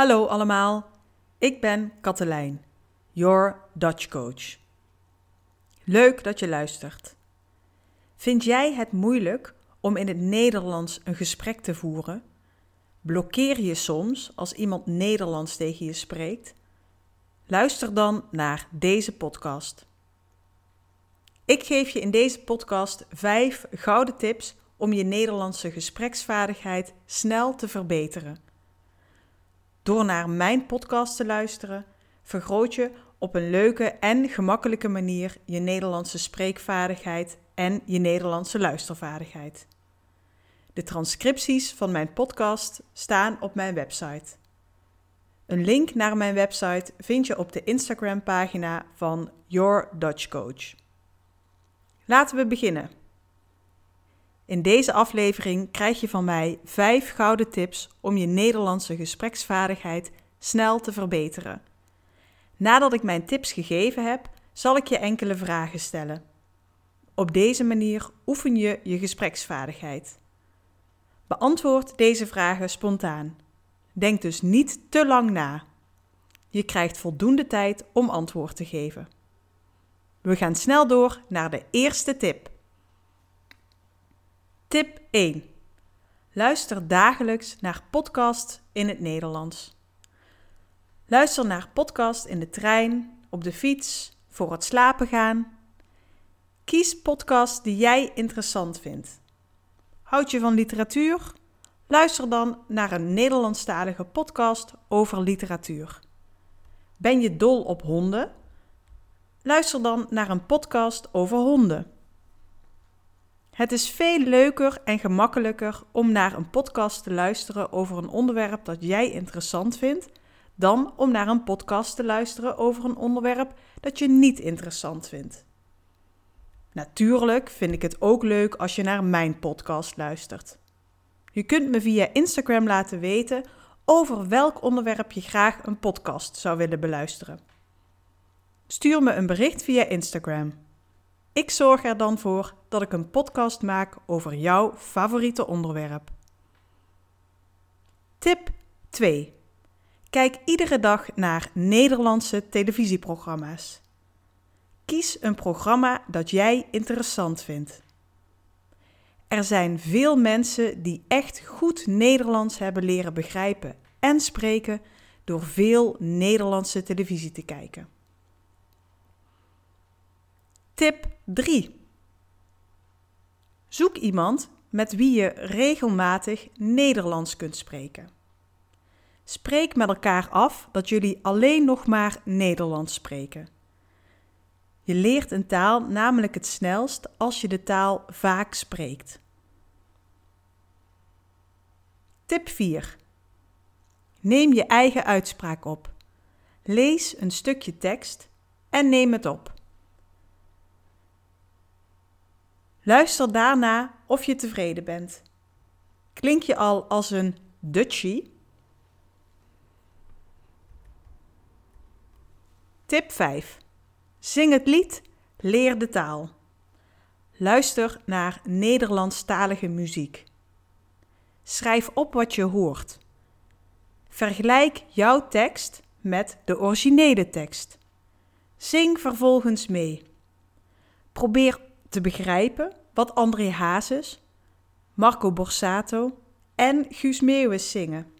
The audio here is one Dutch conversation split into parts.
Hallo allemaal, ik ben Katelijn, your Dutch coach. Leuk dat je luistert. Vind jij het moeilijk om in het Nederlands een gesprek te voeren? Blokkeer je soms als iemand Nederlands tegen je spreekt? Luister dan naar deze podcast. Ik geef je in deze podcast vijf gouden tips om je Nederlandse gespreksvaardigheid snel te verbeteren. Door naar mijn podcast te luisteren, vergroot je op een leuke en gemakkelijke manier je Nederlandse spreekvaardigheid en je Nederlandse luistervaardigheid. De transcripties van mijn podcast staan op mijn website. Een link naar mijn website vind je op de Instagram-pagina van Your Dutch Coach. Laten we beginnen. In deze aflevering krijg je van mij 5 gouden tips om je Nederlandse gespreksvaardigheid snel te verbeteren. Nadat ik mijn tips gegeven heb, zal ik je enkele vragen stellen. Op deze manier oefen je je gespreksvaardigheid. Beantwoord deze vragen spontaan. Denk dus niet te lang na. Je krijgt voldoende tijd om antwoord te geven. We gaan snel door naar de eerste tip. Tip 1. Luister dagelijks naar podcast in het Nederlands. Luister naar podcast in de trein, op de fiets, voor het slapen gaan. Kies podcasts die jij interessant vindt. Houd je van literatuur? Luister dan naar een Nederlandstalige podcast over literatuur. Ben je dol op honden? Luister dan naar een podcast over honden. Het is veel leuker en gemakkelijker om naar een podcast te luisteren over een onderwerp dat jij interessant vindt, dan om naar een podcast te luisteren over een onderwerp dat je niet interessant vindt. Natuurlijk vind ik het ook leuk als je naar mijn podcast luistert. Je kunt me via Instagram laten weten over welk onderwerp je graag een podcast zou willen beluisteren. Stuur me een bericht via Instagram. Ik zorg er dan voor dat ik een podcast maak over jouw favoriete onderwerp. Tip 2. Kijk iedere dag naar Nederlandse televisieprogramma's. Kies een programma dat jij interessant vindt. Er zijn veel mensen die echt goed Nederlands hebben leren begrijpen en spreken door veel Nederlandse televisie te kijken. Tip 3. Zoek iemand met wie je regelmatig Nederlands kunt spreken. Spreek met elkaar af dat jullie alleen nog maar Nederlands spreken. Je leert een taal namelijk het snelst als je de taal vaak spreekt. Tip 4. Neem je eigen uitspraak op. Lees een stukje tekst en neem het op. Luister daarna of je tevreden bent. Klink je al als een Dutchie? Tip 5. Zing het lied, leer de taal. Luister naar Nederlandstalige muziek. Schrijf op wat je hoort. Vergelijk jouw tekst met de originele tekst. Zing vervolgens mee. Probeer te begrijpen wat André Hazes, Marco Borsato en Guus Meeuwis zingen.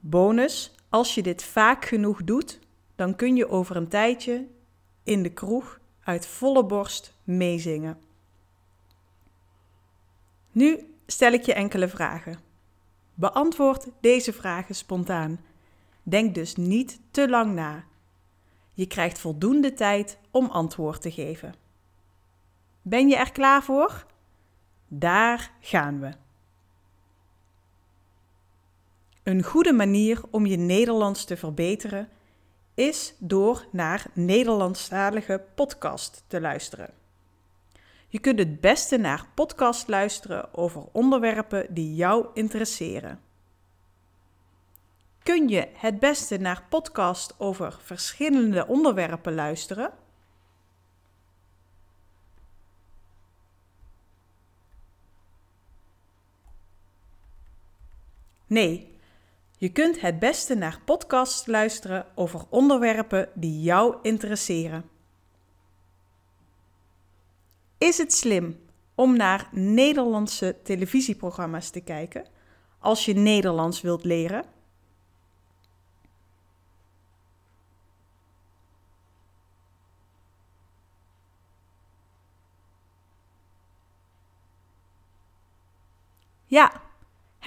Bonus, als je dit vaak genoeg doet, dan kun je over een tijdje in de kroeg uit volle borst meezingen. Nu stel ik je enkele vragen. Beantwoord deze vragen spontaan. Denk dus niet te lang na. Je krijgt voldoende tijd om antwoord te geven. Ben je er klaar voor? Daar gaan we. Een goede manier om je Nederlands te verbeteren is door naar Nederlandstalige podcast te luisteren. Je kunt het beste naar podcast luisteren over onderwerpen die jou interesseren. Kun je het beste naar podcast over verschillende onderwerpen luisteren? Nee, Je kunt het beste naar podcasts luisteren over onderwerpen die jou interesseren. Is het slim om naar Nederlandse televisieprogramma's te kijken als je Nederlands wilt leren? Ja,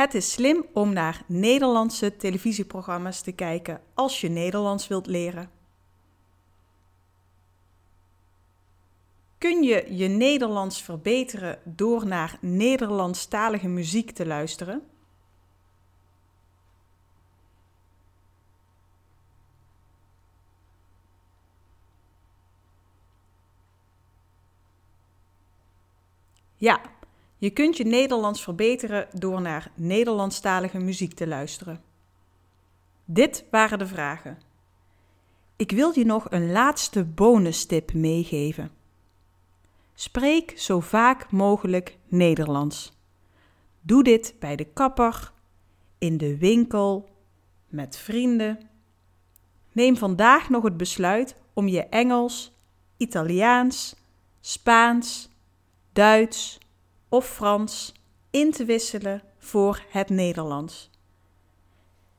het is slim om naar Nederlandse televisieprogramma's te kijken als je Nederlands wilt leren. Kun je je Nederlands verbeteren door naar Nederlandstalige muziek te luisteren? Ja, je kunt je Nederlands verbeteren door naar Nederlandstalige muziek te luisteren. Dit waren de vragen. Ik wil je nog een laatste bonustip meegeven. Spreek zo vaak mogelijk Nederlands. Doe dit bij de kapper, in de winkel, met vrienden. Neem vandaag nog het besluit om je Engels, Italiaans, Spaans, Duits of Frans in te wisselen voor het Nederlands.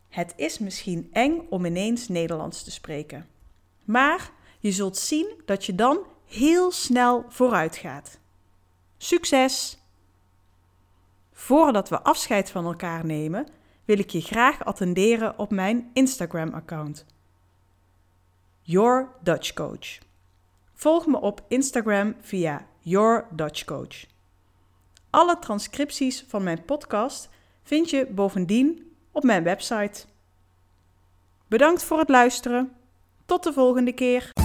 Het is misschien eng om ineens Nederlands te spreken, maar je zult zien dat je dan heel snel vooruit gaat. Succes! Voordat we afscheid van elkaar nemen, wil ik je graag attenderen op mijn Instagram-account. Your Dutch Coach. Volg me op Instagram via Your Dutch Coach. Alle transcripties van mijn podcast vind je bovendien op mijn website. Bedankt voor het luisteren. Tot de volgende keer.